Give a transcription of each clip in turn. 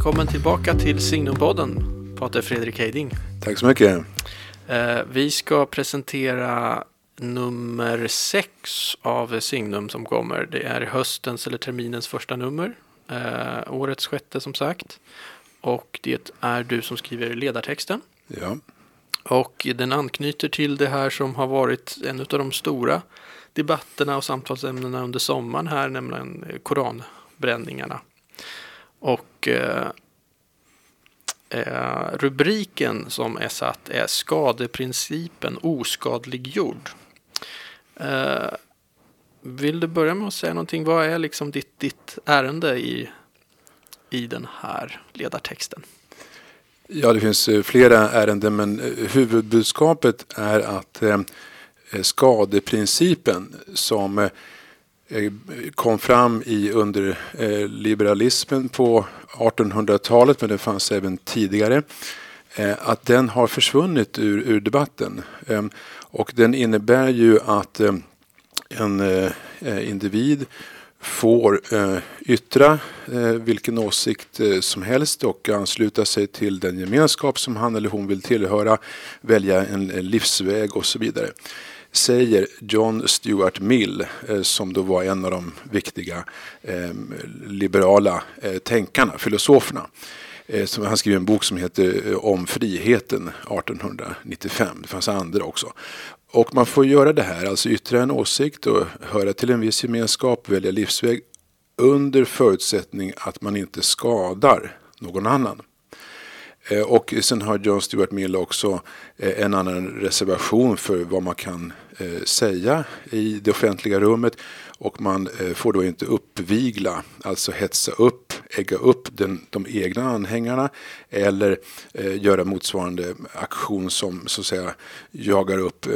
Välkommen tillbaka till Signumpodden, Pater Fredrik Heiding. Tack så mycket. Eh, vi ska presentera nummer sex av Signum som kommer. Det är höstens eller terminens första nummer. Eh, årets sjätte som sagt. Och det är du som skriver ledartexten. Ja. Och den anknyter till det här som har varit en av de stora debatterna och samtalsämnena under sommaren här, nämligen koranbränningarna. Och eh, eh, rubriken som är satt är skadeprincipen oskadliggjord. Eh, vill du börja med att säga någonting? Vad är liksom ditt, ditt ärende i, i den här ledartexten? Ja, det finns eh, flera ärenden men eh, huvudbudskapet är att eh, skadeprincipen som Eh, kom fram i under eh, liberalismen på 1800-talet, men det fanns även tidigare, eh, att den har försvunnit ur, ur debatten. Ehm, och den innebär ju att en individ får yttra vilken åsikt som helst och ansluta sig till den gemenskap som han eller hon vill tillhöra, välja en livsväg och så vidare. Säger John Stuart Mill, eh, som då var en av de viktiga eh, liberala eh, tänkarna, filosoferna. Han skrev en bok som heter Om friheten 1895. Det fanns andra också. Och man får göra det här, alltså yttra en åsikt och höra till en viss gemenskap, välja livsväg under förutsättning att man inte skadar någon annan. Eh, och sen har John Stuart Mill också eh, en annan reservation för vad man kan eh, säga i det offentliga rummet och man får då inte uppvigla, alltså hetsa upp, ägga upp den, de egna anhängarna eller göra motsvarande aktion som så att säga jagar upp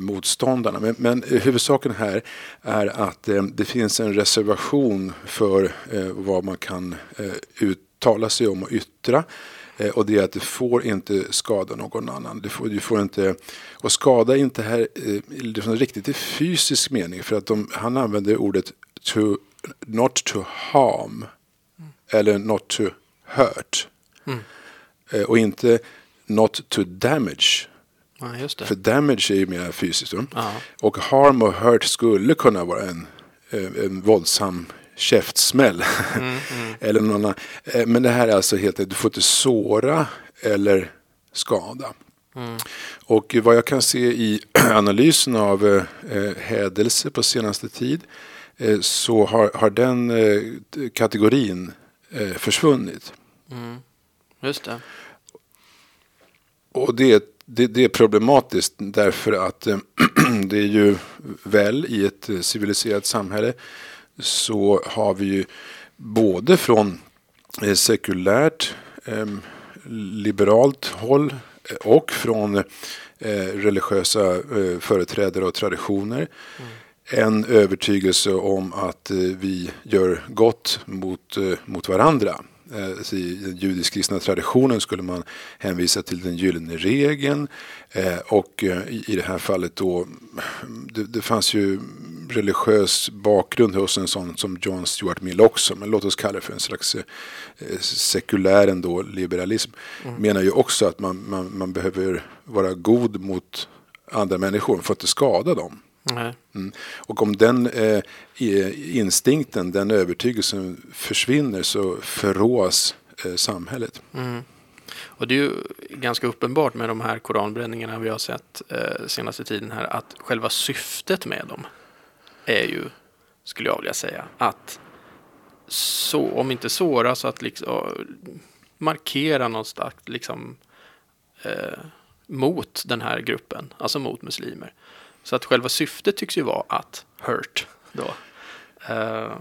motståndarna. Men, men huvudsaken här är att det finns en reservation för vad man kan uttala sig om och yttra och det är att det får inte skada någon annan. Du får, du får inte, och skada inte här liksom riktigt i fysisk mening. För att de, han använder ordet to, not to harm. Mm. Eller not to hurt. Mm. Eh, och inte not to damage. Ja, För damage är ju mer fysiskt. Och harm och hurt skulle kunna vara en, en våldsam käftsmäll. Mm, mm. eller någon annan. Eh, men det här är alltså helt du får inte såra eller skada. Mm. Och vad jag kan se i analysen av eh, hädelse på senaste tid eh, så har, har den eh, kategorin eh, försvunnit. Mm. Just det. Och det, det, det, är problematiskt därför att eh, det är ju väl i ett civiliserat samhälle så har vi ju både från eh, sekulärt eh, liberalt håll eh, och från religiösa företrädare och traditioner mm. en övertygelse om att vi gör gott mot, mot varandra. Eh, I den judisk-kristna traditionen skulle man hänvisa till den gyllene regeln eh, och eh, i det här fallet då det, det fanns ju religiös bakgrund hos en sån som John Stuart Mill också men låt oss kalla det för en slags sekulär ändå liberalism mm. menar ju också att man, man, man behöver vara god mot andra människor för att inte skada dem. Mm. Och om den eh, instinkten, den övertygelsen försvinner så förråas eh, samhället. Mm. Och det är ju ganska uppenbart med de här koranbränningarna vi har sett eh, senaste tiden här att själva syftet med dem är ju, skulle jag vilja säga, att så, om inte såra så att liksom markera någonstans liksom eh, mot den här gruppen, alltså mot muslimer. Så att själva syftet tycks ju vara att hurt då. Uh,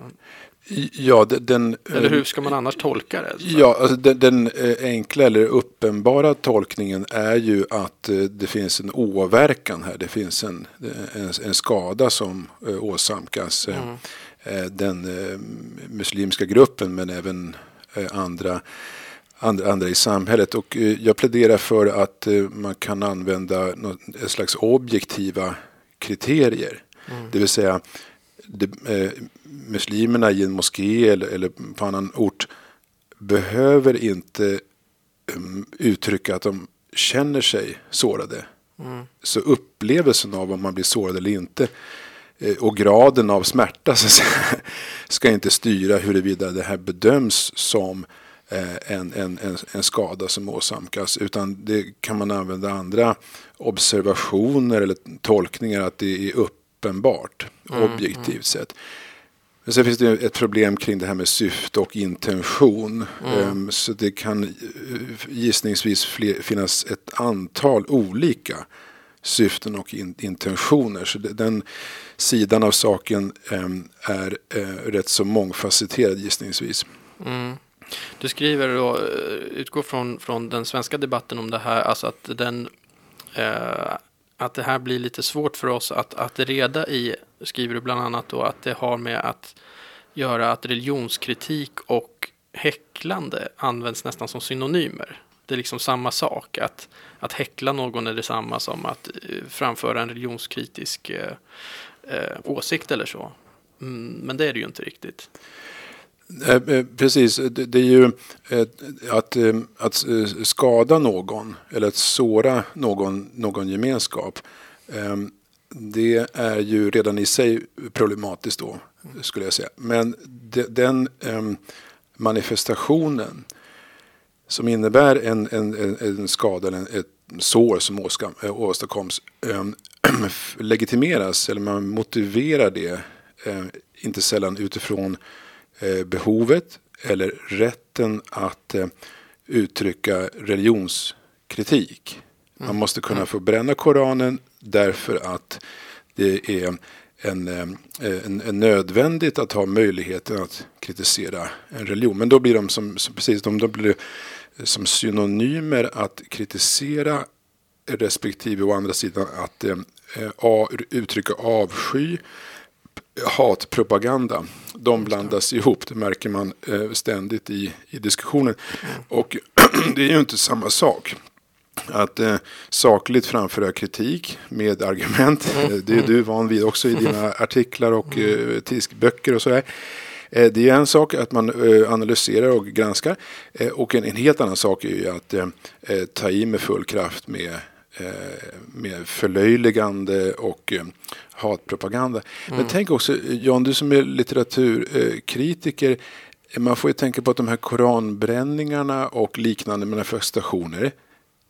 ja, den, eller hur ska man annars tolka det? Ja, alltså den, den, eh, enkla eller uppenbara tolkningen är ju att eh, det finns en åverkan här. Det finns en, en, en skada som åsamkas mm. den muslimska gruppen men även andra andra, i samhället. Och jag pläderar för att man kan använda ett slags objektiva kriterier. Mm. Det vill säga det, eh, muslimerna i en moské eller, eller på annan ort behöver inte um, uttrycka att de känner sig sårade. Mm. Så upplevelsen av om man blir sårad eller inte eh, och graden av smärta så säga, ska inte styra huruvida det här bedöms som en, en, en, en skada som åsamkas. Utan det kan man använda andra observationer eller tolkningar att det är uppenbart mm, objektivt mm. sett. Men sen finns det ett problem kring det här med syfte och intention. Mm. Ehm, så det kan eh, gissningsvis finnas ett antal olika syften och intentioner. Så den sidan av saken ehm, är eh, rätt så mångfacetterad gissningsvis. Mm. Du skriver då, eh, utgår från, från den svenska debatten om det här, alltså att den eh, att det här blir lite svårt för oss att, att reda i, skriver du bland annat då, att det har med att göra att religionskritik och häcklande används nästan som synonymer. Det är liksom samma sak, att, att häckla någon är detsamma som att eh, framföra en religionskritisk eh, eh, åsikt eller så. Mm, men det är det ju inte riktigt. Eh, eh, precis, det är ju eh, att, att skada någon eller att såra någon, någon gemenskap. Det är ju redan i sig problematiskt då, skulle jag säga. Men den manifestationen som innebär en, en, en skada eller ett sår som åstadkoms legitimeras eller man motiverar det inte sällan utifrån behovet eller rätten att eh, uttrycka religionskritik. Man mm. måste kunna mm. få bränna Koranen därför att det är en, eh, en, en, nödvändigt att ha möjligheten att kritisera en religion. Men då blir de som, som precis, de, då blir som synonymer att kritisera respektive å andra sidan att eh, uttrycka avsky hatpropaganda. De blandas ihop, det märker man eh, ständigt i, i diskussionen. Och det är ju inte samma sak. Att eh, sakligt framföra kritik med argument, mm. Eh, det är du van vid också i dina artiklar och eh, böcker och sådär. Eh, det är en sak att man analyserar och granskar och en, helt annan sak är ju att ta i med full kraft med med förlöjligande och hatpropaganda. Mm. Men tänk också, John, du som är litteraturkritiker, man får ju tänka på att de här koranbränningarna och liknande manifestationer,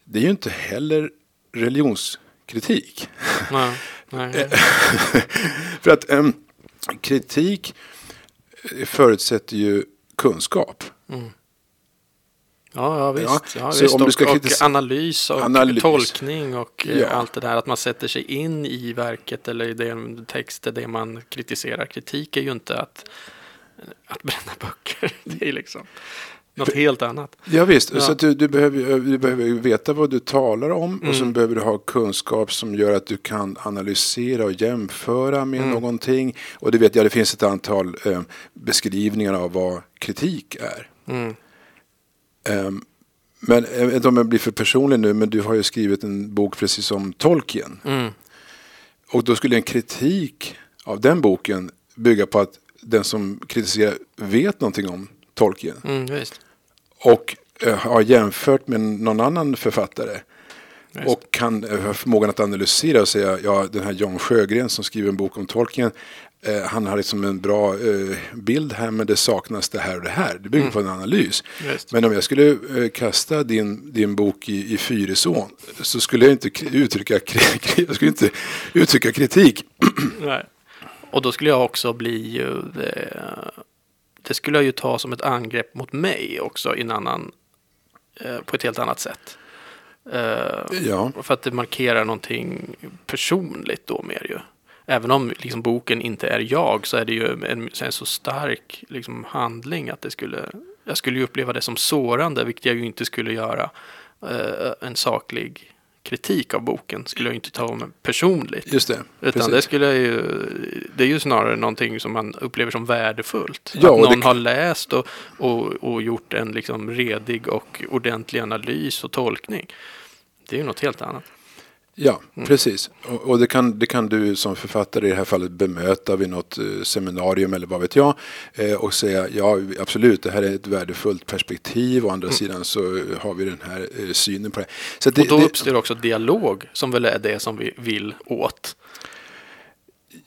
det är ju inte heller religionskritik. Nej, nej. För att um, kritik förutsätter ju kunskap. Mm. Ja, ja visst. Ja, visst. Om och, ska och analys och analys. tolkning och eh, ja. allt det där. Att man sätter sig in i verket eller i den texter det man kritiserar. Kritik är ju inte att, att bränna böcker. Det är liksom något helt annat. Ja, visst, ja. så du, du, behöver, du behöver veta vad du talar om mm. och så behöver du ha kunskap som gör att du kan analysera och jämföra med mm. någonting. Och du vet, ja, det finns ett antal eh, beskrivningar av vad kritik är. Mm. Um, men jag vet inte om jag blir för personlig nu, men du har ju skrivit en bok precis som Tolkien. Mm. Och då skulle en kritik av den boken bygga på att den som kritiserar vet någonting om Tolkien. Mm, och uh, har jämfört med någon annan författare. Just. Och kan uh, ha förmågan att analysera och säga, ja den här John Sjögren som skriver en bok om Tolkien, Eh, han har liksom en bra eh, bild här men det saknas det här och det här. Det bygger mm. på en analys. Just. Men om jag skulle eh, kasta din, din bok i, i Fyrisån så skulle jag inte uttrycka, jag skulle inte uttrycka kritik. Nej. Och då skulle jag också bli det, det skulle jag ju ta som ett angrepp mot mig också i en annan, på ett helt annat sätt. ja. För att det markerar någonting personligt då mer ju även om liksom, boken inte är jag så är det ju en, en så stark liksom, handling att det skulle, jag skulle ju uppleva det som sårande, vilket jag ju inte skulle göra. Uh, en saklig kritik av boken skulle jag inte ta om personligt. Just det. Utan precis. det skulle jag ju, det är ju snarare någonting som man upplever som värdefullt. Ja, att någon det... har läst och, och, och gjort en liksom redig och ordentlig analys och tolkning. Det är ju något helt annat. Ja, mm. precis. Och, och, det, kan, det kan du som författare i det här fallet bemöta vid något eh, seminarium eller vad vet jag. Eh, och säga ja, absolut, det här är ett värdefullt perspektiv. Å andra mm. sidan så har vi den här eh, synen på det. Så det, och då uppstår också dialog som väl är det som vi vill åt.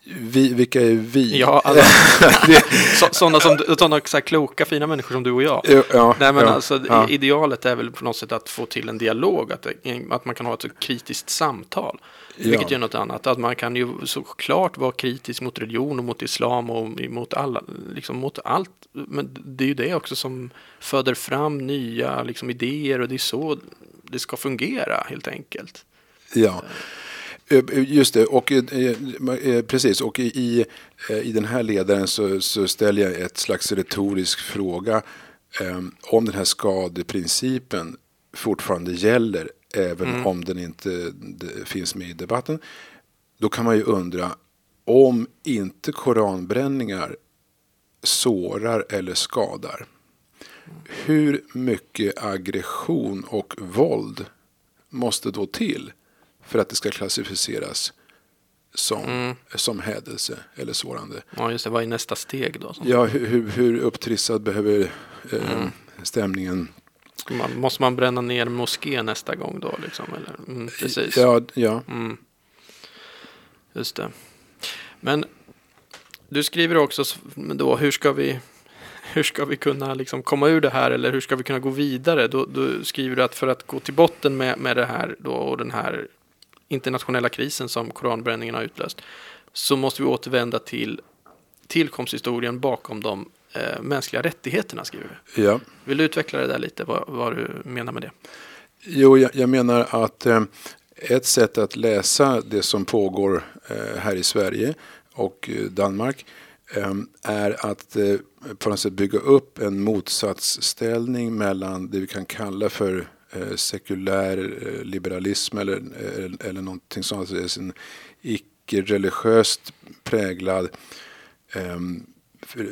Vi, vilka är vi? Ja, alltså, sådana, som, sådana så kloka, fina människor som du och jag. Ja, Nej, men ja, alltså, ja. Idealet är väl på något sätt att få till en dialog, att, att man kan ha ett kritiskt samtal. Vilket är något annat. Att man kan ju såklart vara kritisk mot religion och mot islam och mot, alla, liksom mot allt. Men det är ju det också som föder fram nya liksom, idéer och det är så det ska fungera helt enkelt. Ja. Eh, just det, och eh, eh, precis. Och i, i den här ledaren så, så ställer jag ett slags retorisk fråga om den här skadeprincipen fortfarande gäller även mm. om den inte finns med i debatten. Då kan man ju undra om inte koranbränningar sårar eller skadar. Hur mycket aggression och våld måste då till för att det ska klassificeras som, mm. som hädelse eller sårande. Ja, just det. Vad är nästa steg då? Ja, hur, hur upptrissad behöver eh, mm. stämningen man, måste man bränna ner moské nästa gång då? Liksom, eller? Mm, precis. Ja, ja. Mm. Just det. Men du skriver också då, hur ska vi, hur ska vi kunna liksom komma ur det här eller hur ska vi kunna gå vidare? Då, då skriver du att för att gå till botten med, med det här då, och den här internationella krisen som koranbränningen har utlöst så måste vi återvända till tillkomsthistorien bakom de eh, mänskliga rättigheterna skriver du. Ja. Vill du utveckla det där lite, vad, vad du menar med det? Jo, jag, jag menar att eh, ett sätt att läsa det som pågår eh, här i Sverige och eh, Danmark eh, är att eh, på något sätt bygga upp en motsatsställning mellan det vi kan kalla för Eh, sekulär eh, liberalism eller, eh, eller någonting sånt. Alltså en icke-religiöst präglad um,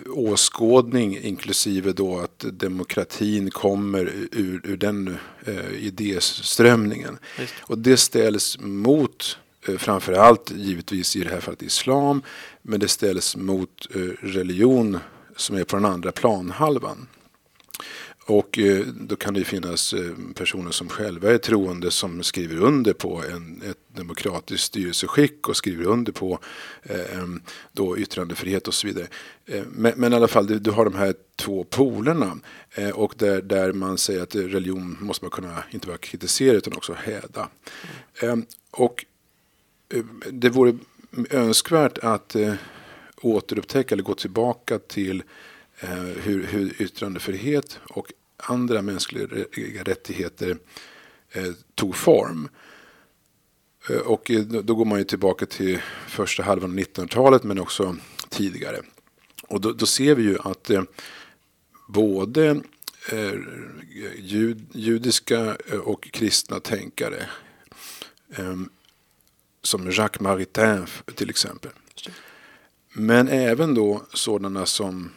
åskådning inklusive då att demokratin kommer ur, ur den uh, idéströmningen. Just. Och det ställs mot framförallt givetvis i det här fallet islam men det ställs mot religion som är på den andra planhalvan. Och eh, då kan det finnas eh, personer som själva är troende som skriver under på en, ett demokratiskt styrelseskick och skriver under på eh, då yttrandefrihet och så vidare. Eh, men, men i alla fall, du har de här två polerna eh, och där, där man säger att religion måste man kunna inte bara kritisera utan också häda. Eh, och det vore önskvärt att återupptäcka eller gå tillbaka till hur, hur yttrandefrihet och andra mänskliga rättigheter eh, tog form. Eh, och då går man ju tillbaka till första halvan av 1900-talet men också tidigare. Och då, då ser vi ju att eh, både eh, jud, judiska och kristna tänkare som Jacques Maritain till exempel. Men även då sådana som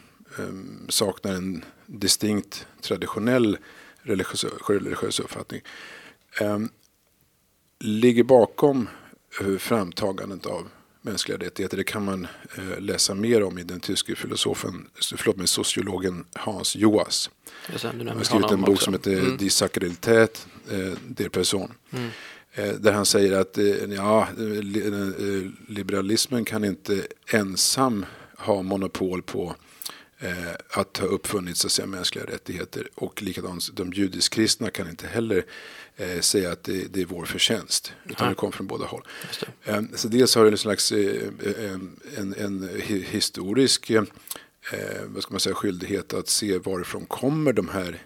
saknar en distinkt traditionell religiös, religiös uppfattning um, ligger bakom uh, framtagandet av mänskliga rättigheter. Det kan man uh, läsa mer om i den tyske filosofen, förlåt mig, sociologen Hans Joas. Han har skrivit en bok också. som heter mm. Die Sakralitet uh, der Person. Mm. Där han säger att ja, liberalismen kan inte ensam ha monopol på eh, att ha uppfunnit så att säga, mänskliga rättigheter. Och likadant de judisk-kristna kan inte heller eh, säga att det, det, är vår förtjänst. Utan ja. det kommer från båda håll. Eh, så dels har det en slags eh, en, en, historisk eh, vad ska man säga, skyldighet att se varifrån kommer de här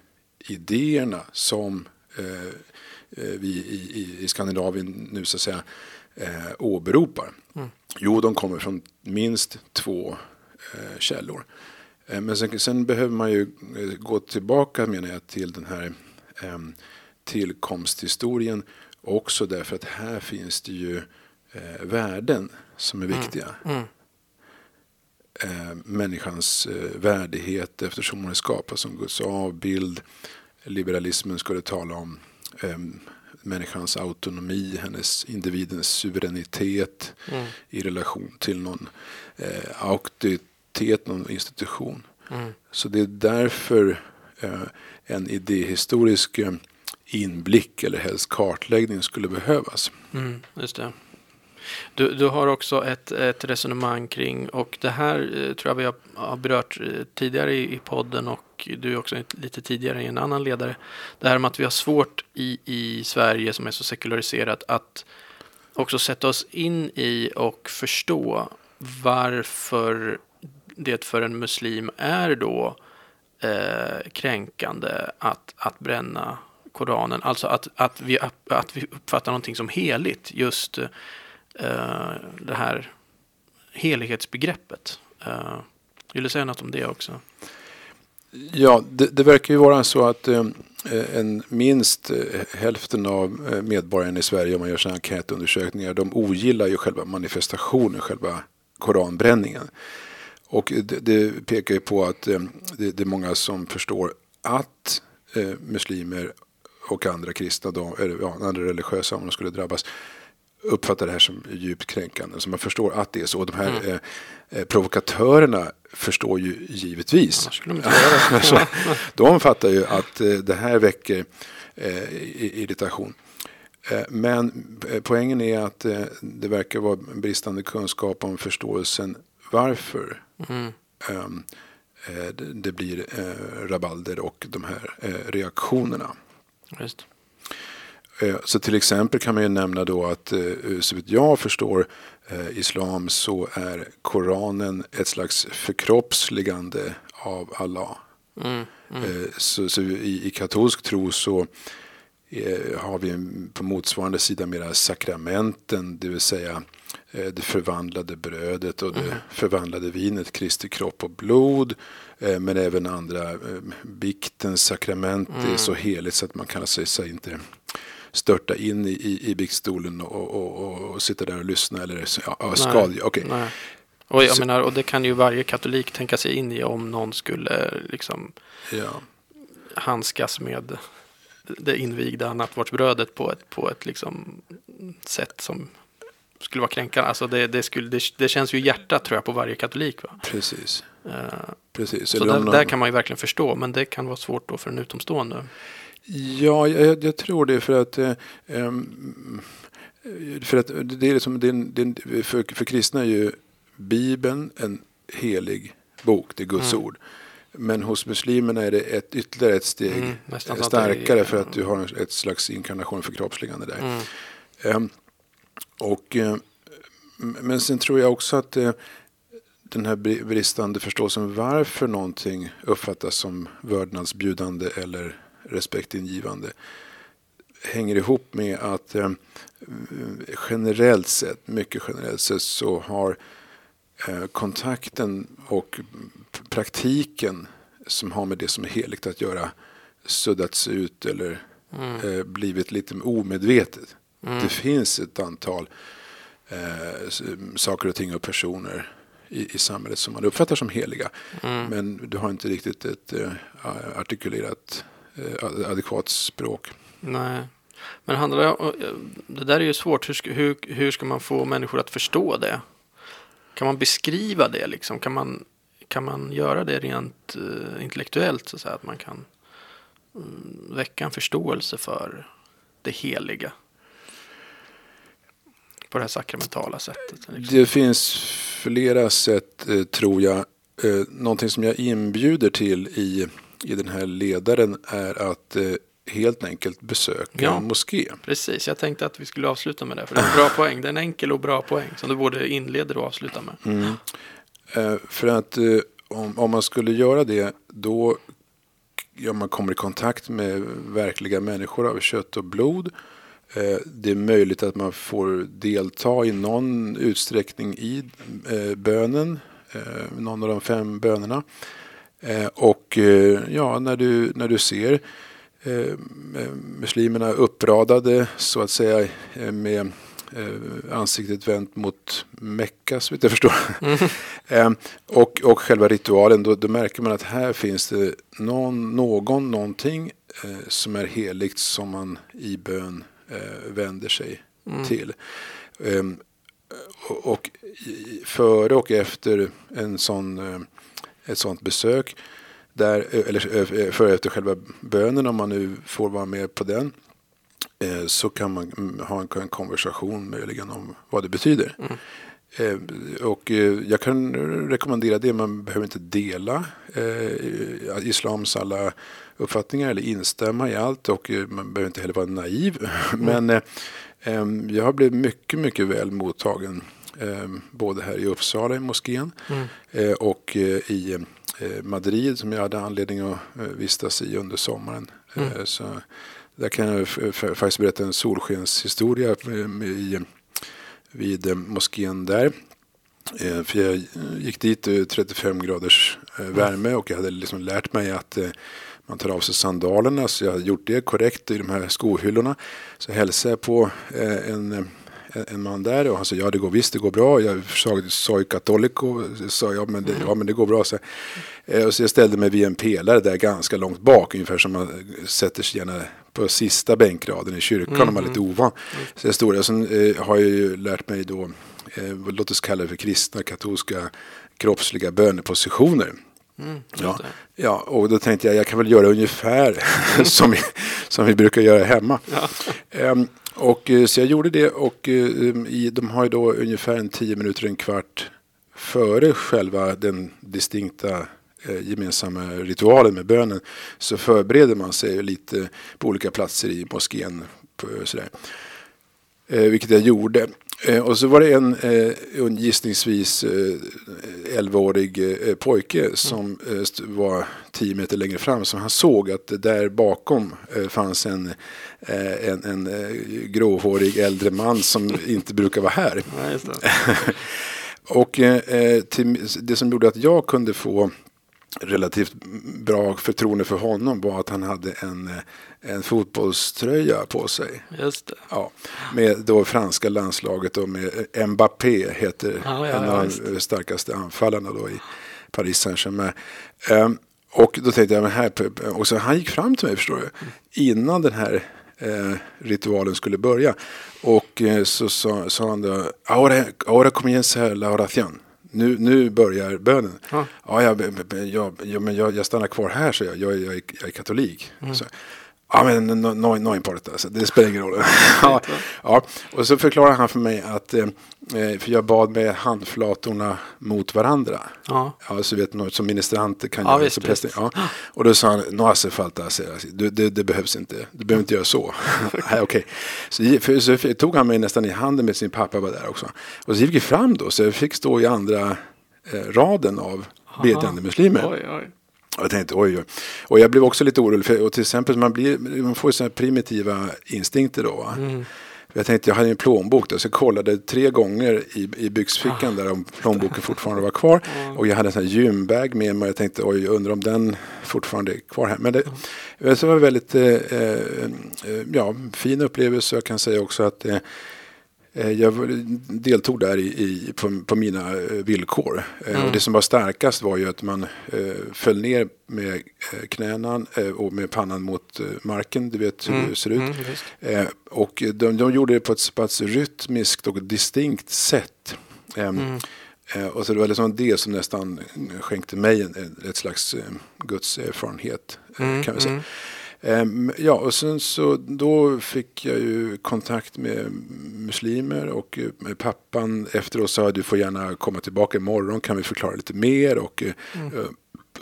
idéerna som eh, vi i, i, i Skandinavien nu så att säga eh, åberopar. Mm. Jo, de kommer från minst två eh, källor. Eh, men sen, sen, behöver man ju eh, gå tillbaka menar jag till den här eh, tillkomsthistorien också därför att här finns det ju eh, värden som är mm. viktiga. Mm. Mm. Eh, människans värdighet eftersom hon är skapad som Guds avbild. Liberalismen skulle tala om ehm, människans autonomi, hennes individens suveränitet Mm. i relation till någon eh, auktoritet, någon institution. Mm. Så det är därför eh, en idéhistorisk eh, inblick eller helst kartläggning skulle behövas. Mm, just det. Du, du har också ett, ett resonemang kring, och det här eh, tror jag vi har, har berört tidigare i, i podden och du också lite tidigare i en annan ledare. Det här med att vi har svårt i, i Sverige som är så sekulariserat att också sätta oss in i och förstå varför det för en muslim är då eh, kränkande att, att bränna Koranen. Alltså att, att, vi, att vi uppfattar någonting som heligt. Just eh, det här helighetsbegreppet. Eh, vill du säga något om det också? Ja, det, det verkar ju vara så att eh, en minst eh, hälften av eh, medborgarna i Sverige, om man gör sådana enkätundersökningar, de ogillar ju själva manifestationen, själva koranbränningen. Och det, det pekar ju på att eh, det, det är många som förstår att eh, muslimer och andra kristna, då, eller ja, andra religiösa om de skulle drabbas, uppfattar det här som djupt kränkande. Så man förstår att det är så. De här Mm. eh, eh, provokatörerna förstår ju givetvis. De de fattar ju att eh, det här väcker eh, irritation. Men poängen är att det verkar vara bristande kunskap om förståelsen varför Mm. det- blir eh, rabalder och de här eh, reaktionerna. Just. Eh, Så till exempel kan man ju nämna då att så vitt jag förstår islam så är Koranen ett slags förkroppsligande av Allah. Mm. Mm. Så, så i, i katolsk tro så har vi på motsvarande sida mera sakramenten, det vill säga det förvandlade brödet och det förvandlade vinet, Kristi kropp och blod. eh, Men även andra, eh, biktens sakrament är så heligt så att man kan sig, sig inte störta in i, i, i biktstolen och, och, och, och sitta där och lyssna eller ja, ja, ska, Nej, okej. Nej. Och jag Så- menar, och det kan ju varje katolik tänka sig in i om någon skulle liksom Ja. handskas med det invigda nattvardsbrödet på ett, på ett liksom sätt som skulle vara kränkande. Alltså det, det, skulle, det, det känns ju i hjärtat tror jag på varje katolik. Va? Precis. Eh, Precis. så där, någon- där kan man ju verkligen förstå, men det kan vara svårt då för en utomstående. Ja, jag, jag tror det för att eh, för att det är liksom, det är, det är, för, för kristna är ju Bibeln en helig bok, det är Guds Mm. ord. Men hos muslimerna är det ett, ytterligare ett steg Mm, att det starkare för att du har ett slags inkarnation förkroppsligande där. Mm. Ehm, och, eh, men sen tror jag också att eh, den här bri- bristande förståelsen varför någonting uppfattas som vördnadsbjudande eller respektingivande hänger ihop med att eh, generellt sett, mycket generellt sett så har eh, kontakten och praktiken som har med det som är heligt att göra suddats ut eller Mm. eh, blivit lite omedvetet. Mm. Det finns ett antal eh, saker och ting och personer i, i samhället som man uppfattar som heliga. Mm. Men du har inte riktigt ett eh, artikulerat eh, ad- adekvat språk. Nej. Men handlar det om, det där är ju svårt. Hur ska, hur, hur ska man få människor att förstå det? Kan man beskriva det liksom? Kan man, kan man göra det rent eh, intellektuellt så att, säga, att man kan mm, väcka en förståelse för det heliga? På det här sakramentala sättet. Liksom. Det finns flera sätt, eh, tror jag. Eh, någonting som jag inbjuder till i, i den här ledaren är att eh, helt enkelt besöka Ja. en moské. Precis, jag tänkte att vi skulle avsluta med det. För det är en bra poäng. Det är en enkel och bra poäng som du både inleder och avslutar med. Mm. Eh, för att eh, om, om man skulle göra det då ja, man kommer i kontakt med verkliga människor av kött och blod. Eh, det är möjligt att man får delta i någon utsträckning i eh, bönen, eh, någon av de fem bönerna. Och ja, när du, när du ser muslimerna uppradade så att säga med ansiktet vänt mot Mecka så vitt jag förstår. eh, och, och själva ritualen, då, då märker man att här finns det någon, någon någonting som är heligt som man i bön Eh, vänder sig till. Ehm, och, före och efter en sån, eh, ett sånt besök, där, eh, eller före och efter själva bönen om man nu får vara med på den, så kan man ha en, konversation möjligen om vad det betyder. Mm och eh, jag kan rekommendera det. Man behöver inte dela eh, islams alla uppfattningar eller instämma i allt och eh, man behöver inte heller vara naiv. Men eh, em, jag har blivit mycket, mycket väl mottagen em, både här i Uppsala i moskén eh, och eh, i eh, Madrid som jag hade anledning att eh, vistas i under sommaren. Eh, Så där kan jag faktiskt berätta en solskenshistoria eh, i vid eh, moskén där. Eh, för jag gick dit eh, i 35 graders värme och jag hade liksom lärt mig att man tar av sig sandalerna så jag hade gjort det korrekt i de här skohyllorna. Så hälsade jag på en, en man där och han sa ja det går visst det går bra. Jag sa, sa ju katolico, sa jag men det, ja men det går bra. Så, och så jag ställde mig vid en pelare där ganska långt bak ungefär som man sätter sig gärna på sista bänkraden i kyrkan om man är lite ovan. Så jag stod där sen eh, har jag ju lärt mig då eh, låt oss kalla det för kristna katolska kroppsliga bönepositioner. Ja, ja, och då tänkte jag jag kan väl göra ungefär som, vi, som vi brukar göra hemma. Ehm, och, eh, så jag gjorde det och eh, i, de har ju då ungefär en tio minuter, en kvart före själva den distinkta gemensamma ritualen med bönen så förbereder man sig lite på olika platser i moskén. Sådär. Eh, vilket jag gjorde. Eh, och så var det en eh, en gissningsvis eh, 11-årig eh, pojke som eh, var 10 meter längre fram. Så han såg att där bakom eh, fanns en, eh, en, en eh, gråhårig äldre man som inte brukar vara här. Ja. Och eh, till, det som gjorde att jag kunde få relativt bra förtroende för honom var att han hade en, eh, en fotbollströja på sig. Just det. Ja, med då franska landslaget och med eh, Mbappé heter Ja, ja, en av de starkaste anfallarna då i Paris Saint-Germain. Ehm, och då tänkte jag, men här, och så han gick fram till mig förstår du, innan den här eh, ritualen skulle börja. Och eh, så sa, sa han då, ahora, ahora comienza la oración. Nu, nu börjar bönen. Ja. Ja, jag, jag, jag, jag, stannar kvar här, så jag. Jag är katolik. Mm. Så, ja, men no, no, no importa, alltså, det spelar ingen roll. ja, ja, och så förklarar han för mig att, eh, eh, för jag bad med handflatorna mot varandra. Ja. Ja, så vet något som ministranter kan Ja, göra. visst, präster. Ja. Och då sa han, no hace falta, säger jag. det, det, det behövs inte. Du behöver inte göra så. Nej, okej. Så, för, så tog han mig nästan i handen med sin pappa var där också. Och så gick vi fram då, så jag fick stå i andra eh, raden av bedjande muslimer. Oj, oj. Och jag tänkte oj, oj. Och jag blev också lite orolig. För, och till exempel man, blir, man får sådana primitiva instinkter då. Va? Jag tänkte jag hade en plånbok då, så jag kollade tre gånger i, i byxfickan där om plånboken fortfarande var kvar. Och jag hade en sån här gymbag med mig och jag tänkte oj, jag undrar om den fortfarande är kvar här. Men det, så var det väldigt eh, eh, ja, fin upplevelse. Jag kan säga också att eh, Eh, Jag var- deltog där i, i, på, på mina eh, villkor. Eh, Och det som var starkast var ju att man eh, föll ner med eh, knäna eh, och med pannan mot eh, marken. Du vet hur det ser ut. Mm. Eh, och de, de gjorde det på ett så pass rytmiskt och distinkt sätt. Ehm, eh, och så det var liksom det som nästan skänkte mig en, ett slags eh, Guds erfarenhet. eh, kan vi säga. Ehm, ja, och sen så då fick jag ju kontakt med muslimer och eh, med pappan. Efteråt sa att du får gärna komma tillbaka imorgon kan vi förklara lite mer? Och eh, eh,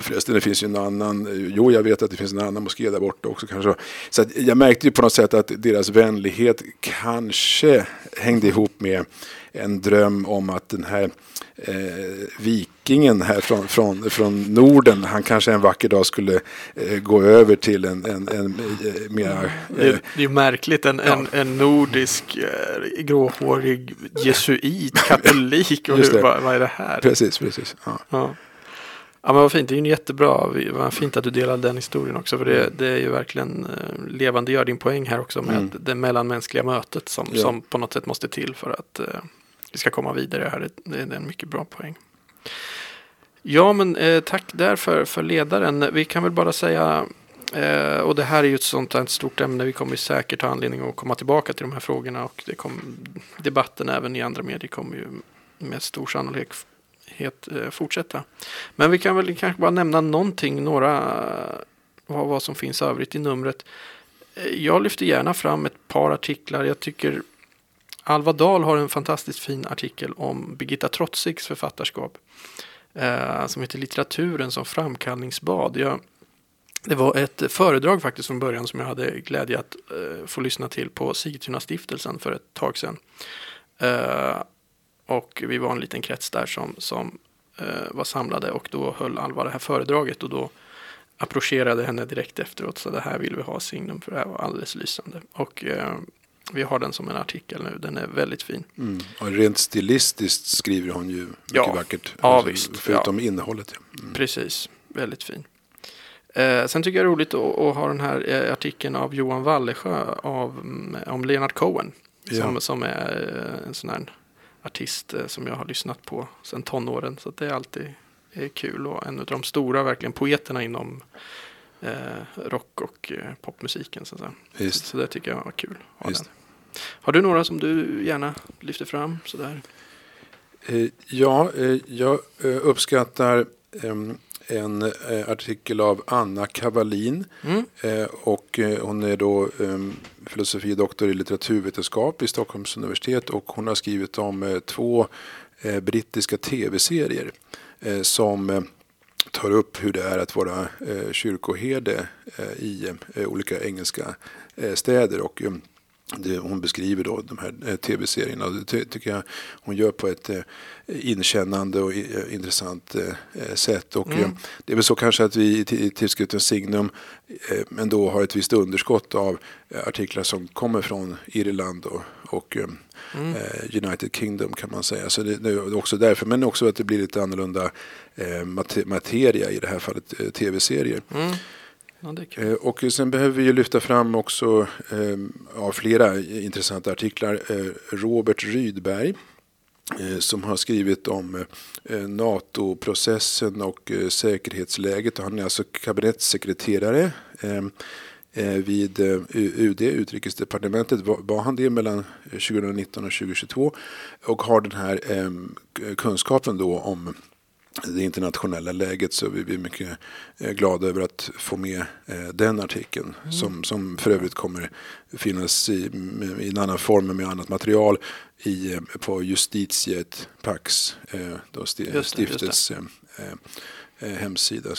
Förresten, det finns ju en annan, eh, jo jag vet att det finns en annan moské där borta också kanske. Så jag märkte ju på något sätt att deras vänlighet kanske hängde ihop med en dröm om att den här eh, vikingen här från, från, från Norden, han kanske en vacker dag skulle eh, gå över till en, en, en eh, mera... Det, är- Eh, det är ju märkligt, en, en, en nordisk eh, gråhårig jesuit, katolik, och hur, vad, vad är det här? precis, precis. Ja. Ja. Ja, men vad fint. Det är ju en jättebra. Vad fint att du delade den historien också. För det, det är ju verkligen eh, levande gör din poäng här också med Mm. det mellanmänskliga mötet som, Ja. som på något sätt måste till för att eh, vi ska komma vidare här. Det, det är en mycket bra poäng. Ja, men eh, tack där för, för ledaren. Vi kan väl bara säga Eh, och det här är ju ett sånt här ett stort ämne. Vi kommer säkert ha anledning att komma tillbaka till de här frågorna. Och det kom, debatten även i andra medier kommer ju med stor sannolikhet eh, fortsätta. Men vi kan väl kanske bara nämna någonting, några vad, vad som finns övrigt i numret. Eh, jag lyfter gärna fram ett par artiklar. Jag tycker Alva Dahl har en fantastiskt fin artikel om Birgitta Trotzigs författarskap. Eh, som heter Litteraturen som framkallningsbad. Jag, det var ett föredrag faktiskt från början som jag hade glädje att eh, få lyssna till på Sigtuna stiftelsen för ett tag sedan. Eh, och vi var en liten krets där som, som eh, var samlade och då höll Alva det här föredraget och då approcherade henne direkt efteråt så det här vill vi ha signum för det här var alldeles lysande. Och eh, vi har den som en artikel nu, den är väldigt fin. Mm. Och rent stilistiskt skriver hon ju mycket Ja. vackert. Ja, Alltså, visst. Förutom innehållet. Ja. Mm. Precis, väldigt fin. Eh, sen tycker jag det är roligt att, att ha den här eh, artikeln av Johan Wallesjö av, mm, om Leonard Cohen. Ja. Som, som är eh, en sån här artist eh, som jag har lyssnat på sedan tonåren. Så det är alltid är kul och en av de stora verkligen poeterna inom eh, rock och eh, popmusiken. Så, så, så det tycker jag var kul. Har du några som du gärna lyfter fram? Sådär? Eh, Ja, eh, jag eh, uppskattar em, en eh, artikel av Anna Kavalin. Mm. Eh, Och eh, hon är då em, filosofidoktor i litteraturvetenskap i Stockholms universitet och hon har skrivit om eh, två eh, brittiska tv-serier eh, som tar upp hur det är att vara kyrkoherde i olika engelska städer. Och, det, hon beskriver då de här eh, tv-serierna det ty- tycker jag hon gör på ett eh, inkännande och i- eh, intressant eh, eh, sätt. Och, Mm. eh, det är väl så kanske att vi i ti- i tidskriften Signum eh, ändå har ett visst underskott av artiklar som kommer från Irland och, och Mm. United Kingdom kan man säga. Så det, det är också därför, men också att det blir lite annorlunda mate- materia i det här fallet tv-serier. Mm. Ja, det är kul. Eh, Och sen behöver vi ju lyfta fram också eh, ja, flera intressanta artiklar. Eh, Robert Rydberg eh, som har skrivit om eh, NATO-processen och eh, säkerhetsläget. Han är alltså kabinettssekreterare ehm, vid UD, Utrikesdepartementet. Var, han det mellan 2019 och 2022? Och har den här ehm, kunskapen då om det internationella läget så vi är mycket eh, glada över att få med eh, den artikeln som, som för övrigt kommer finnas i, i en annan form med annat material i, eh, på Justitiet Pax, då sti, Just det, just stiftets eh, hemsida.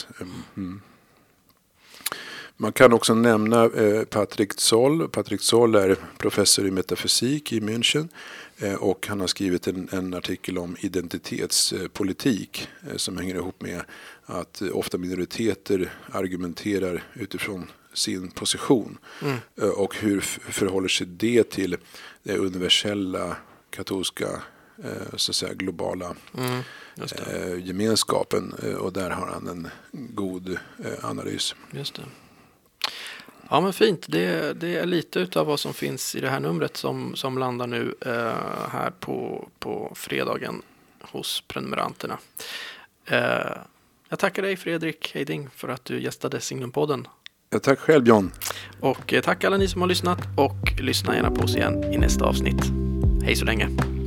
Mm. Man kan också nämna eh, Patrik Zoll. Patrik Zoll är professor i metafysik i München och han har skrivit en, en artikel om identitetspolitik eh, som hänger ihop med att eh, ofta minoriteter argumenterar utifrån sin position Mm. eh, och hur förhåller sig det till det universella katolska eh, så att säga, globala Mm. Det. eh, gemenskapen eh, och där har han en god eh, analys. Just det. Ja men fint, det, det är lite utav vad som finns i det här numret som, som landar nu eh, här på, på fredagen hos prenumeranterna. Eh, jag tackar dig Fredrik Heiding för att du gästade Signumpodden. Ja, tack själv John. Och eh, tack alla ni som har lyssnat och lyssna gärna på oss igen i nästa avsnitt. Hej så länge!